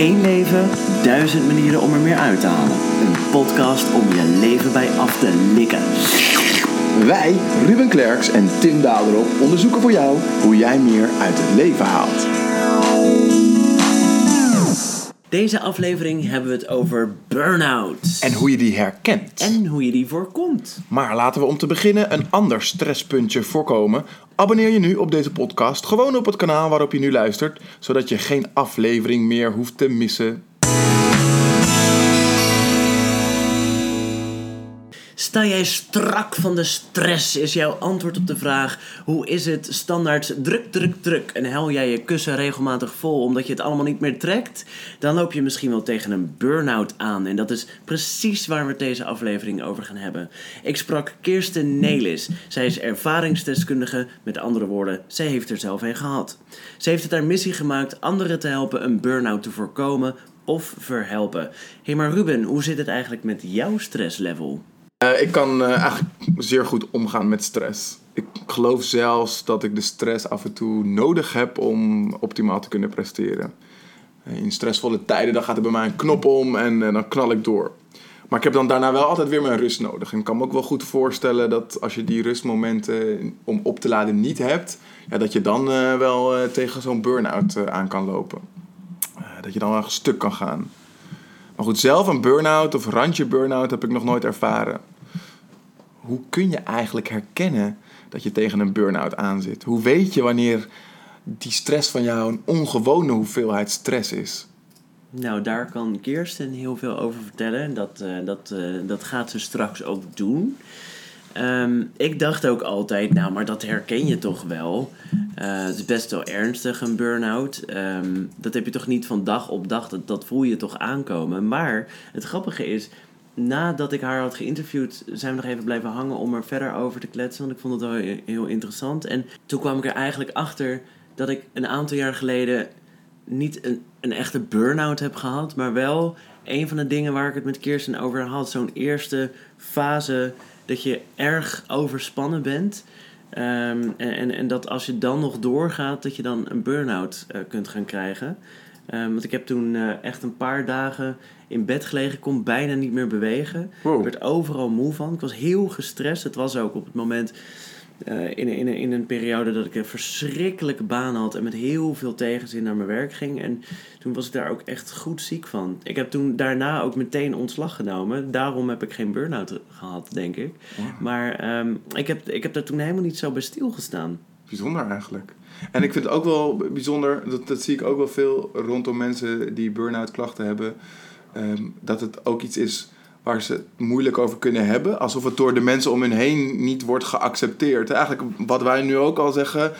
Eén leven, duizend manieren om er meer uit te halen. Een podcast om je leven bij af te likken. Wij, Ruben Klerks en Tim Daderop, onderzoeken voor jou hoe jij meer uit het leven haalt. Deze aflevering hebben we het over burn-out. En hoe je die herkent. En hoe je die voorkomt. Maar laten we om te beginnen een ander stresspuntje voorkomen. Abonneer je nu op deze podcast gewoon op het kanaal waarop je nu luistert, zodat je geen aflevering meer hoeft te missen. Sta jij strak van de stress? Is jouw antwoord op de vraag: hoe is het standaard druk, druk, druk? En hel jij je kussen regelmatig vol omdat je het allemaal niet meer trekt? Dan loop je misschien wel tegen een burn-out aan. En dat is precies waar we deze aflevering over gaan hebben. Ik sprak Kirsten Nelis. Zij is ervaringsdeskundige. Met andere woorden, zij heeft er zelf een gehad. Ze heeft het haar missie gemaakt anderen te helpen een burn-out te voorkomen of verhelpen. Hé, hey, maar Ruben, hoe zit het eigenlijk met jouw stresslevel? Uh, ik kan uh, eigenlijk zeer goed omgaan met stress. Ik geloof zelfs dat ik de stress af en toe nodig heb om optimaal te kunnen presteren. Uh, in stressvolle tijden dan gaat er bij mij een knop om en dan knal ik door. Maar ik heb dan daarna wel altijd weer mijn rust nodig. En ik kan me ook wel goed voorstellen dat als je die rustmomenten om op te laden niet hebt, ja, dat je dan wel tegen zo'n burn-out aan kan lopen. dat je dan wel stuk kan gaan. Maar goed, zelf een burn-out of randje burn-out heb ik nog nooit ervaren hoe kun je eigenlijk herkennen dat je tegen een burn-out aan zit? Hoe weet je wanneer die stress van jou een ongewone hoeveelheid stress is? Nou, daar kan Kirsten heel veel over vertellen. Dat, uh, dat, uh, dat gaat ze straks ook doen. Um, ik dacht ook altijd, nou, maar dat herken je toch wel. Uh, het is best wel ernstig, een burn-out. Um, dat heb je toch niet van dag op dag, dat, dat voel je toch aankomen. Maar het grappige is, nadat ik haar had geïnterviewd, zijn we nog even blijven hangen om er verder over te kletsen. Want ik vond het wel heel interessant. En toen kwam ik er eigenlijk achter dat ik een aantal jaar geleden niet een, een echte burn-out heb gehad, maar wel een van de dingen waar ik het met Kirsten over had. Zo'n eerste fase dat je erg overspannen bent. Um, en, en, en, dat als je dan nog doorgaat, dat je dan een burn-out uh, kunt gaan krijgen. Um, want ik heb toen uh, echt een paar dagen in bed gelegen, kon bijna niet meer bewegen. Wow. Ik werd overal moe van. Ik was heel gestrest. Het was ook op het moment uh, in, in, in een periode dat ik een verschrikkelijke baan had en met heel veel tegenzin naar mijn werk ging. En toen was ik daar ook echt goed ziek van. Ik heb toen daarna ook meteen ontslag genomen. Daarom heb ik geen burn-out gehad, denk ik. Wow. Maar um, ik, heb, ik heb daar toen helemaal niet zo bij stilgestaan. Bijzonder eigenlijk. En ik vind het ook wel bijzonder, dat, dat zie ik ook wel veel rondom mensen die burn-out klachten hebben. Um, dat het ook iets is waar ze het moeilijk over kunnen hebben. Alsof het door de mensen om hen heen niet wordt geaccepteerd. Eigenlijk wat wij nu ook al zeggen.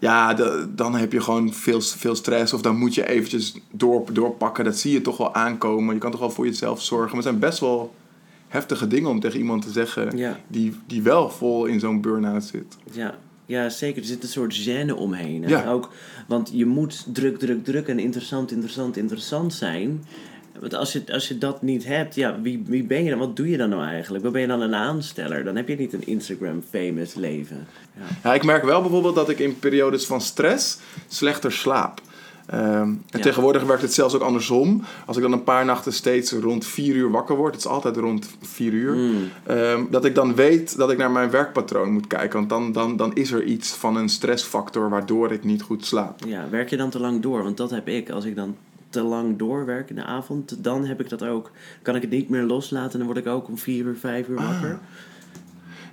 Ja, de, dan heb je gewoon veel, veel stress. Of dan moet je eventjes door, doorpakken. Dat zie je toch wel aankomen. Je kan toch wel voor jezelf zorgen. Maar het zijn best wel heftige dingen om tegen iemand te zeggen... Ja. Die, die wel vol in zo'n burn-out zit. Ja, ja, zeker. Er zit een soort gêne omheen. Ja. Ook, want je moet druk, druk, druk en interessant, interessant, interessant zijn. Want als je, als je dat niet hebt, ja, wie, wie ben je dan? Wat doe je dan nou eigenlijk? Wat ben je dan een aansteller? Dan heb je niet een Instagram-famous leven. Ja. ja, ik merk wel bijvoorbeeld dat ik in periodes van stress slechter slaap. Um, en ja. tegenwoordig werkt het zelfs ook andersom. Als ik dan een paar nachten steeds rond 4 uur wakker word, het is altijd rond 4 uur, mm. um, dat ik dan weet dat ik naar mijn werkpatroon moet kijken. Want dan, dan, dan is er iets van een stressfactor waardoor ik niet goed slaap. Ja, werk je dan te lang door? Want dat heb ik. Als ik dan te lang doorwerk in de avond, dan heb ik dat ook. Kan ik het niet meer loslaten en dan word ik ook om 4 uur, 5 uur wakker. Ah.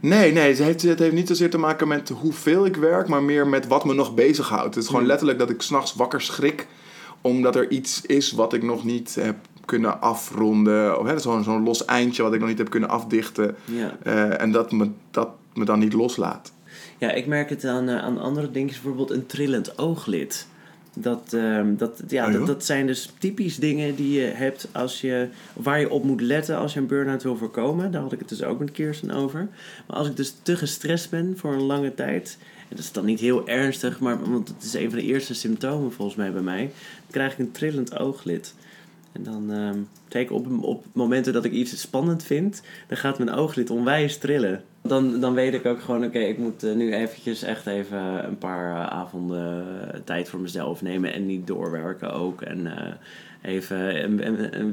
Nee, nee, het heeft, het heeft niet zozeer te maken met hoeveel ik werk, maar meer met wat me nog bezighoudt. Het is gewoon letterlijk dat ik s'nachts wakker schrik, omdat er iets is wat ik nog niet heb kunnen afronden. Of zo'n zo'n los eindje wat ik nog niet heb kunnen afdichten. Ja. Uh, en dat me, dat me dan niet loslaat. Ja, ik merk het aan, uh, aan andere dingen, bijvoorbeeld een trillend ooglid. Dat, um, dat, ja, oh, dat, dat, zijn dus typisch dingen die je hebt als je, waar je op moet letten als je een burn-out wil voorkomen. Daar had ik het dus ook met Kirsten over. Maar als ik dus te gestrest ben voor een lange tijd, en dat is dan niet heel ernstig, maar want het is een van de eerste symptomen volgens mij bij mij, dan krijg ik een trillend ooglid. En dan, um, zeker op, op momenten dat ik iets spannend vind, dan gaat mijn ooglid onwijs trillen. Dan, dan weet ik ook gewoon, oké, ik moet eh, nu eventjes echt even een paar eh, avonden eh, tijd voor mezelf nemen en niet doorwerken ook. En even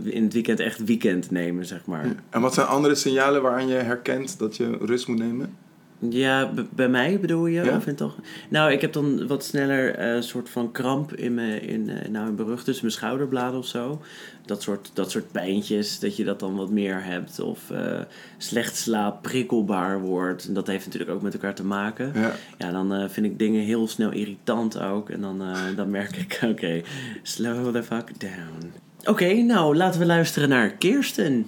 in het weekend echt weekend nemen, zeg maar. En wat zijn andere signalen waaraan je herkent dat je rust moet nemen? Ja, bij mij bedoel je? Ja. Of in toch? Nou, ik heb dan wat sneller een soort van kramp in mijn, in, eh, nou, in mijn rug, tussen mijn schouderbladen of zo. Dat soort, dat soort pijntjes, dat je dat dan wat meer hebt. Of eh, slecht slaap, prikkelbaar wordt. En dat heeft natuurlijk ook met elkaar te maken. Ja. Ja, dan eh, vind ik dingen heel snel irritant ook. En dan, eh, dan merk ik, oké, slow the fuck down. Oké, nou, laten we luisteren naar Kirsten.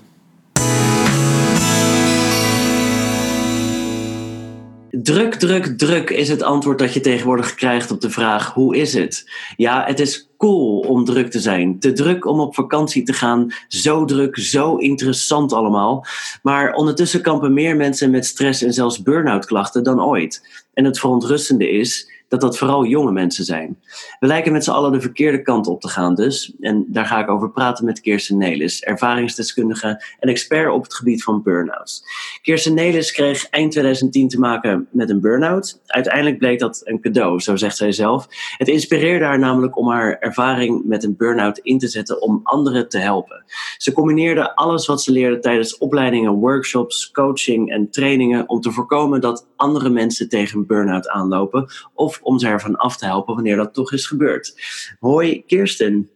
Druk, druk, druk is het antwoord dat je tegenwoordig krijgt op de vraag: hoe is het? Ja, het is cool om druk te zijn. Te druk om op vakantie te gaan. Zo druk, zo interessant allemaal. Maar ondertussen kampen meer mensen met stress en zelfs burn-out klachten dan ooit. En het verontrustende is dat dat vooral jonge mensen zijn. We lijken met z'n allen de verkeerde kant op te gaan dus. En daar ga ik over praten met Kirsten Nelis, ervaringsdeskundige en expert op het gebied van burn-outs. Kirsten Nelis kreeg eind 2010 te maken met een burn-out. Uiteindelijk bleek dat een cadeau, zo zegt zij zelf. Het inspireerde haar namelijk om haar ervaring met een burn-out in te zetten om anderen te helpen. Ze combineerde alles wat ze leerde tijdens opleidingen, workshops, coaching en trainingen om te voorkomen dat andere mensen tegen een burn-out aanlopen of om ze ervan af te helpen wanneer dat toch is gebeurd. Hoi Kirsten.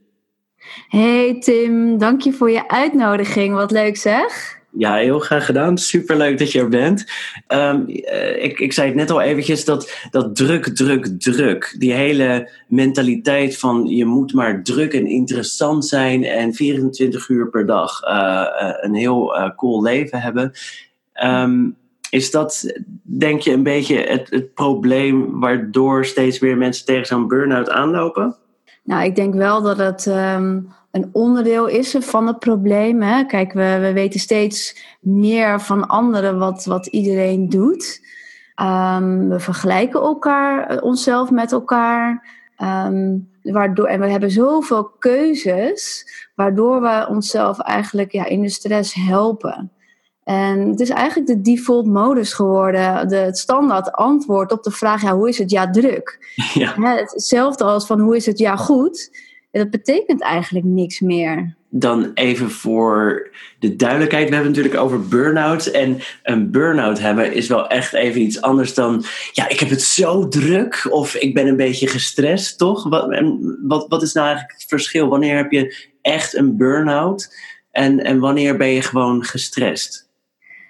Hey Tim, dank je voor je uitnodiging. Wat leuk zeg. Ja, heel graag gedaan. Superleuk dat je er bent. Ehm, eh, ik, ik zei het net al eventjes, dat, dat druk, druk, druk. Die hele mentaliteit van je moet maar druk en interessant zijn en 24 uur per dag eh, eh, een heel cool leven hebben. Ehm, is dat, denk je, een beetje het, het probleem waardoor steeds meer mensen tegen zo'n burn-out aanlopen? Nou, ik denk wel dat het ehm, een onderdeel is van het probleem. Hè? Kijk, we, we weten steeds meer van anderen wat, wat iedereen doet. Ehm, we vergelijken elkaar, eh, onszelf met elkaar. Ehm, waardoor, en we hebben zoveel keuzes, waardoor we onszelf eigenlijk ja, in de stress helpen. En het is eigenlijk de default modus geworden, de, het standaard antwoord op de vraag: ja, hoe is het? Ja, druk. Ja. Ja, hetzelfde als van hoe is het? Ja, goed. En dat betekent eigenlijk niks meer. dan even voor de duidelijkheid. We hebben het natuurlijk over burn-out. En een burn-out hebben is wel echt even iets anders dan... Ja, ik heb het zo druk of ik ben een beetje gestrest, toch? Wat, en wat, wat is nou eigenlijk het verschil? Wanneer heb je echt een burn-out? En, en wanneer ben je gewoon gestrest?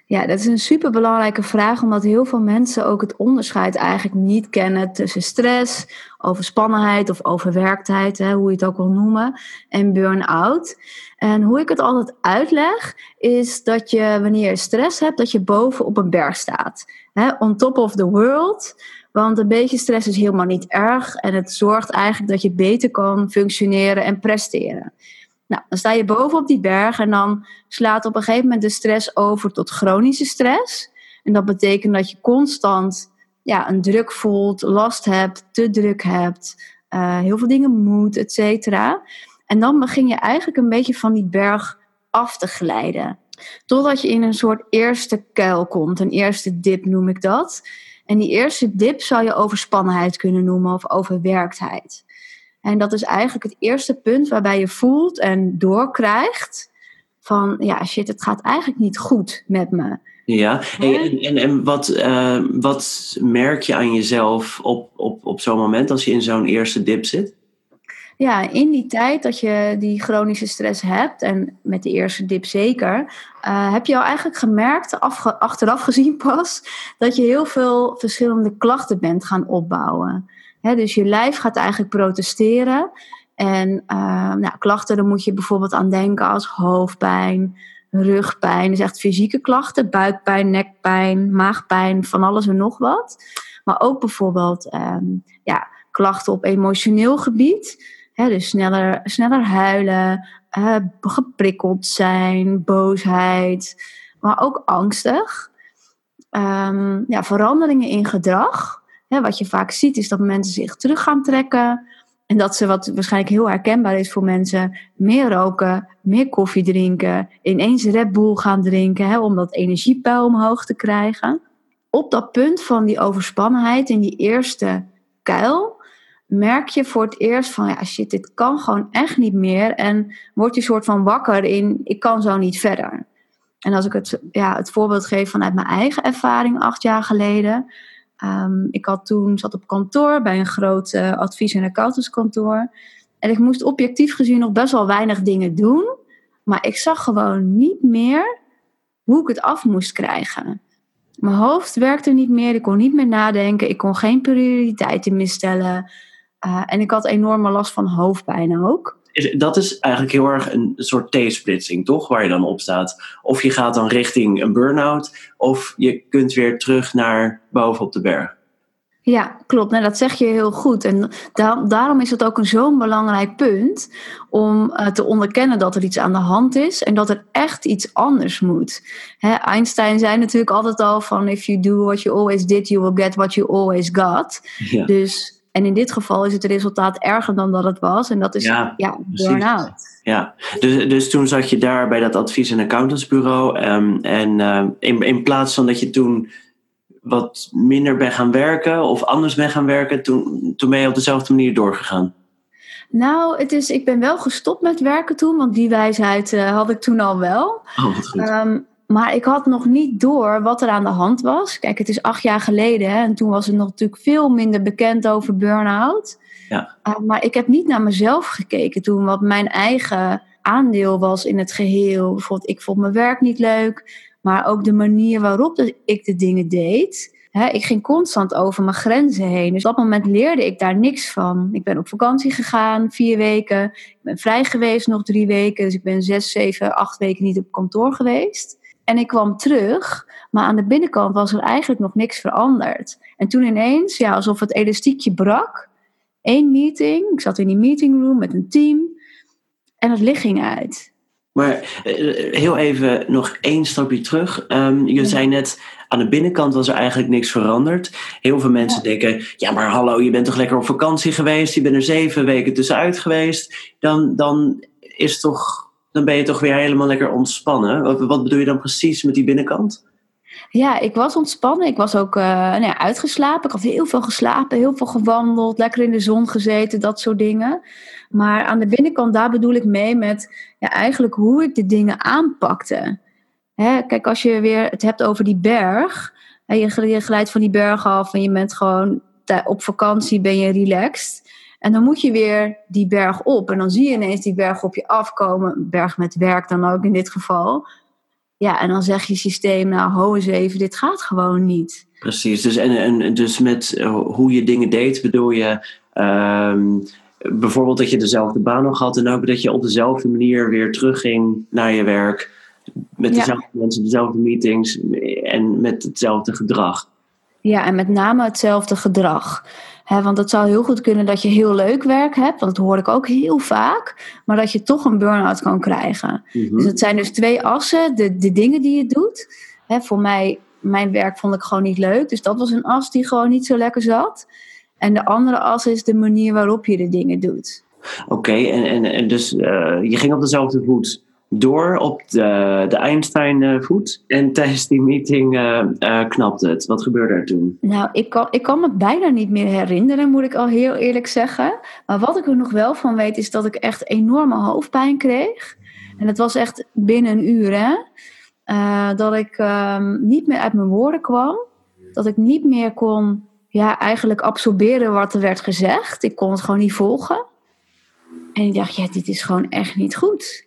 Ja, dat is een superbelangrijke vraag, omdat heel veel mensen ook het onderscheid eigenlijk niet kennen tussen stress, overspannenheid of overwerktheid, hè, hoe je het ook wil noemen, en burn-out. En hoe ik het altijd uitleg, is dat je wanneer je stress hebt, dat je boven op een berg staat. Hè, on top of the world. Want een beetje stress is helemaal niet erg en het zorgt eigenlijk dat je beter kan functioneren en presteren. Nou, dan sta je boven op die berg en dan slaat op een gegeven moment de stress over tot chronische stress. En dat betekent dat je constant ja, een druk voelt, last hebt, te druk hebt, uh, heel veel dingen moet, et cetera. En dan begin je eigenlijk een beetje van die berg af te glijden. Totdat je in een soort eerste kuil komt, een eerste dip noem ik dat. En die eerste dip zou je overspannenheid kunnen noemen of overwerktheid. En dat is eigenlijk het eerste punt waarbij je voelt en doorkrijgt van ja, shit, het gaat eigenlijk niet goed met me. Ja, en, en, en wat, uh, wat merk je aan jezelf op, op, op zo'n moment als je in zo'n eerste dip zit? Ja, in die tijd dat je die chronische stress hebt, en met de eerste dip zeker, uh, heb je al eigenlijk gemerkt, afge- achteraf gezien pas, dat je heel veel verschillende klachten bent gaan opbouwen. Dus je lijf gaat eigenlijk protesteren. En uh, nou, klachten, daar moet je bijvoorbeeld aan denken als hoofdpijn, rugpijn. Dus echt fysieke klachten, buikpijn, nekpijn, maagpijn, van alles en nog wat. Maar ook bijvoorbeeld um, ja, klachten op emotioneel gebied. Dus sneller, sneller huilen, uh, geprikkeld zijn, boosheid, maar ook angstig. Um, ja, veranderingen in gedrag. He, wat je vaak ziet is dat mensen zich terug gaan trekken. En dat ze, wat waarschijnlijk heel herkenbaar is voor mensen, meer roken, meer koffie drinken, ineens Red Bull gaan drinken, hè, om dat energiepeil omhoog te krijgen. op dat punt van die overspannenheid, in die eerste kuil, merk je voor het eerst van ja, shit, dit kan gewoon echt niet meer. En word je soort van wakker in, ik kan zo niet verder. En als ik het, ja, het voorbeeld geef vanuit mijn eigen ervaring acht jaar geleden. Um, ik had toen, zat op kantoor bij een groot uh, advies- en accountantskantoor. En ik moest objectief gezien nog best wel weinig dingen doen. Maar ik zag gewoon niet meer hoe ik het af moest krijgen. Mijn hoofd werkte niet meer, ik kon niet meer nadenken, ik kon geen prioriteiten meer stellen. Uh, en ik had enorme last van hoofdpijn ook. Dat is eigenlijk heel erg een soort T-splitsing, toch? Waar je dan op staat. Of je gaat dan richting een burn-out, of je kunt weer terug naar boven op de berg. Ja, klopt. Nou, dat zeg je heel goed. En daarom is het ook een zo'n belangrijk punt om uh, te onderkennen dat er iets aan de hand is en dat er echt iets anders moet. Hè, Einstein zei natuurlijk altijd al van if you do what you always did, you will get what you always got. Ja. Dus en in dit geval is het resultaat erger dan dat het was. En dat is ja, ja burn-out. Ja, dus, dus toen zat je daar bij dat advies- en accountantsbureau. Um, en um, in, in plaats van dat je toen wat minder bent gaan werken of anders bent gaan werken, toen, toen ben je op dezelfde manier doorgegaan? Nou, het is, ik ben wel gestopt met werken toen, want die wijsheid uh, had ik toen al wel. Oh, wat goed. Um, maar ik had nog niet door wat er aan de hand was. Kijk, het is acht jaar geleden hè, en toen was het nog natuurlijk veel minder bekend over burn-out. Ja. Uh, maar ik heb niet naar mezelf gekeken toen, wat mijn eigen aandeel was in het geheel. Bijvoorbeeld, ik vond mijn werk niet leuk, maar ook de manier waarop ik de dingen deed. Hè, ik ging constant over mijn grenzen heen. Dus op dat moment leerde ik daar niks van. Ik ben op vakantie gegaan, vier weken. Ik ben vrij geweest nog drie weken. Dus ik ben zes, zeven, acht weken niet op kantoor geweest. En ik kwam terug, maar aan de binnenkant was er eigenlijk nog niks veranderd. En toen ineens, ja, alsof het elastiekje brak. Eén meeting, ik zat in die meetingroom met een team. En het licht ging uit. Maar eh, heel even nog één stapje terug. Um, je zei net, aan de binnenkant was er eigenlijk niks veranderd. Heel veel mensen denken, ja maar hallo, je bent toch lekker op vakantie geweest? Je bent er zeven weken tussenuit geweest. Dan, dan is toch dan ben je toch weer helemaal lekker ontspannen. Wat, wat bedoel je dan precies met die binnenkant? Ja, ik was ontspannen. Ik was ook uh, nou ja, uitgeslapen. Ik had heel veel geslapen, heel veel gewandeld, lekker in de zon gezeten, dat soort dingen. Maar aan de binnenkant, daar bedoel ik mee met ja, eigenlijk hoe ik de dingen aanpakte. Hè, kijk, als je weer het hebt over die berg. Hè, je, je glijdt van die berg af en je bent gewoon op vakantie, ben je relaxed. En dan moet je weer die berg op. En dan zie je ineens die berg op je afkomen. Berg met werk dan ook in dit geval. Ja, en dan zeg je systeem, nou, ho eens even, dit gaat gewoon niet. Precies, dus, en, en, dus met eh, hoe je dingen deed bedoel je... Um, bijvoorbeeld dat je dezelfde baan nog had... en ook dat je op dezelfde manier weer terugging naar je werk... met dezelfde ja. mensen, dezelfde meetings en met hetzelfde gedrag. Ja, en met name hetzelfde gedrag want het zou heel goed kunnen dat je heel leuk werk hebt, want dat hoor ik ook heel vaak, maar dat je toch een burn-out kan krijgen. Mhm. Dus het zijn dus twee assen, de, de dingen die je doet. voor mij, mijn werk vond ik gewoon niet leuk, dus dat was een as die gewoon niet zo lekker zat. En de andere as is de manier waarop je de dingen doet. Oké, en, en, en dus uh, je ging op dezelfde voet door op de, de Einstein-voet. En tijdens die meeting uh, uh, knapte het. Wat gebeurde er toen? Nou, ik kan, ik kan me bijna niet meer herinneren, moet ik al heel eerlijk zeggen. Maar wat ik er nog wel van weet, is dat ik echt enorme hoofdpijn kreeg. En het was echt binnen een uur, hè. Uh, dat ik um, niet meer uit mijn woorden kwam. Dat ik niet meer kon, ja, eigenlijk absorberen wat er werd gezegd. Ik kon het gewoon niet volgen. En ik dacht, ja, dit is gewoon echt niet goed.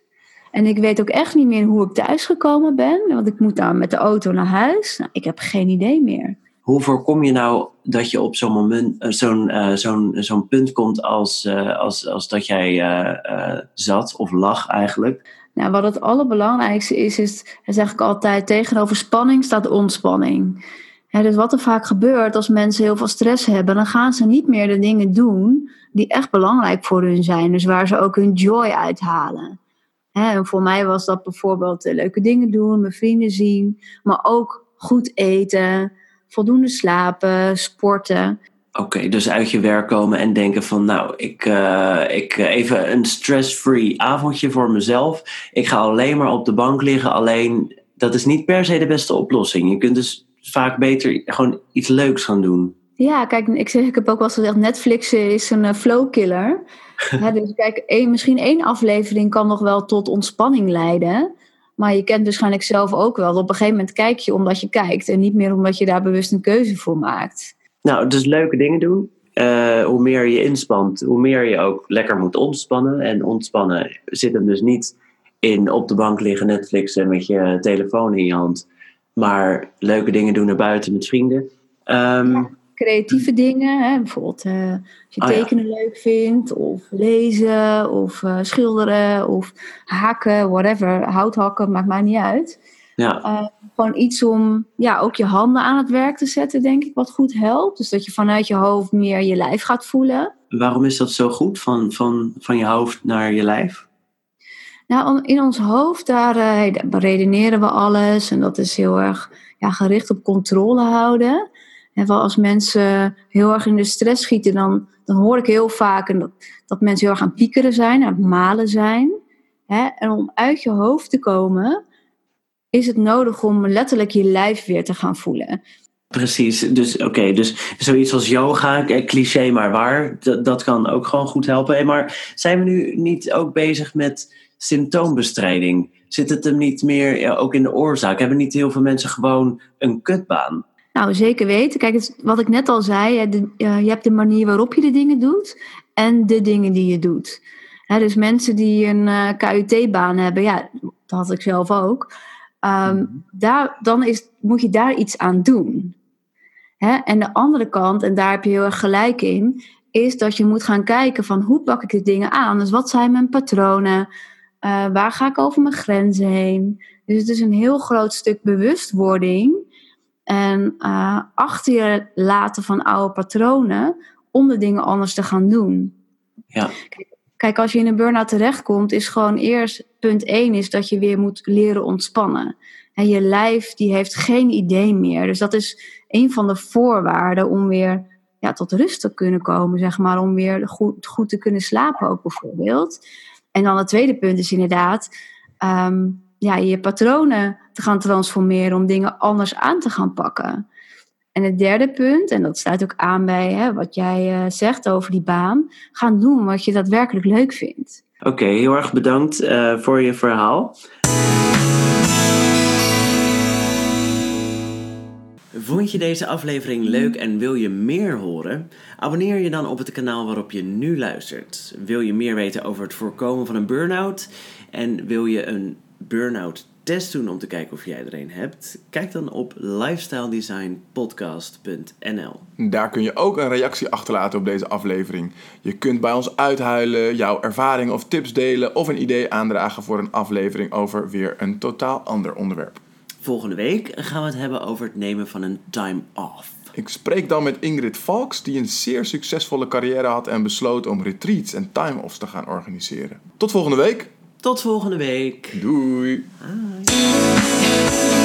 En ik weet ook echt niet meer hoe ik thuisgekomen ben, want ik moet dan met de auto naar huis. Nou, ik heb geen idee meer. Hoe voorkom je nou dat je op zo'n moment, zo'n uh, zo'n zo'n punt komt als, uh, als, als dat jij uh, zat of lag eigenlijk? Nou, wat het allerbelangrijkste is, is, dat zeg ik altijd, tegenover spanning staat ontspanning. Ja, dus wat er vaak gebeurt als mensen heel veel stress hebben, dan gaan ze niet meer de dingen doen die echt belangrijk voor hun zijn. Dus waar ze ook hun joy uithalen. En voor mij was dat bijvoorbeeld leuke dingen doen, mijn vrienden zien, maar ook goed eten, voldoende slapen, sporten. Oké, dus uit je werk komen en denken van nou, ik, uh, ik even een stress-free avondje voor mezelf. Ik ga alleen maar op de bank liggen, alleen dat is niet per se de beste oplossing. Je kunt dus vaak beter gewoon iets leuks gaan doen. Ja, kijk, ik, zeg, ik heb ook wel eens gezegd, Netflix is een uh, flowkiller. Ja, dus kijk, één, misschien één aflevering kan nog wel tot ontspanning leiden. Maar je kent waarschijnlijk zelf ook wel. Op een gegeven moment kijk je omdat je kijkt. En niet meer omdat je daar bewust een keuze voor maakt. Nou, dus leuke dingen doen. Uh, hoe meer je inspant, hoe meer je ook lekker moet ontspannen. En ontspannen zit hem dus niet in op de bank liggen Netflixen met je telefoon in je hand. Maar leuke dingen doen naar buiten met vrienden. Um, creatieve dingen. Hè? Bijvoorbeeld uh, als je oh, tekenen leuk vindt, of lezen, of uh, schilderen, of haken, whatever. Houthakken, maakt mij niet uit. Ja. Uh, gewoon iets om ja, ook je handen aan het werk te zetten, denk ik, wat goed helpt. Dus dat je vanuit je hoofd meer je lijf gaat voelen. Waarom is dat zo goed, van, van, van je hoofd naar je lijf? Nou, in ons hoofd, daar, daar redeneren we alles. En dat is heel erg ja, gericht op controle houden. En wel als mensen heel erg in de stress schieten, dan, dan hoor ik heel vaak dat, dat mensen heel erg aan piekeren zijn, aan het malen zijn. Hè? En om uit je hoofd te komen, is het nodig om letterlijk je lijf weer te gaan voelen. Precies, dus oké, dus zoiets als yoga, eh, cliché maar waar, dat, dat kan ook gewoon goed helpen. Maar zijn we nu niet ook bezig met symptoombestrijding? Zit het hem niet meer ook in de oorzaak? Hebben niet heel veel mensen gewoon een kutbaan? Nou, zeker weten. Kijk, wat ik net al zei, je hebt de manier waarop je de dingen doet en de dingen die je doet. dus mensen die een uh, eh, KUT-baan hebben, ja, dat had ik zelf ook. Ehm, mhm. daar, dan is, moet je daar iets aan doen. en de andere kant, en daar heb je heel erg gelijk in, is dat je moet gaan kijken van hoe pak ik de dingen aan. Dus wat zijn mijn patronen? Uh, waar ga ik over mijn grenzen heen? Dus het is een heel groot stuk bewustwording en uh, achter je laten van oude patronen om de dingen anders te gaan doen. Ja. Kijk, als je in een burn-out terechtkomt, is gewoon eerst punt één is dat je weer moet leren ontspannen. En je lijf die heeft geen idee meer. Dus dat is een van de voorwaarden om weer ja, tot rust te kunnen komen, zeg maar. Om weer goed, goed te kunnen slapen ook bijvoorbeeld. En dan het tweede punt is inderdaad um, ja, je patronen te gaan transformeren om dingen anders aan te gaan pakken. En het derde punt, en dat sluit ook aan bij hè, wat jij uh, zegt over die baan, gaan doen wat je daadwerkelijk leuk vindt. Oké, heel erg bedankt uh, voor je verhaal. Vond je deze aflevering leuk en wil je meer horen? Abonneer je dan op het kanaal waarop je nu luistert. Wil je meer weten over het voorkomen van een burn-out? En wil je een burn-out test doen om te kijken of jij er een hebt? Kijk dan op lifestyledesignpodcast.nl. Daar kun je ook een reactie achterlaten op deze aflevering. Je kunt bij ons uithuilen, jouw ervaringen of tips delen of een idee aandragen voor een aflevering over weer een totaal ander onderwerp. Volgende week gaan we het hebben over het nemen van een time off. Ik spreek dan met Ingrid Valks, die een zeer succesvolle carrière had en besloot om retreats en time-offs te gaan organiseren. Tot volgende week! Tot volgende week. Doei. Bye.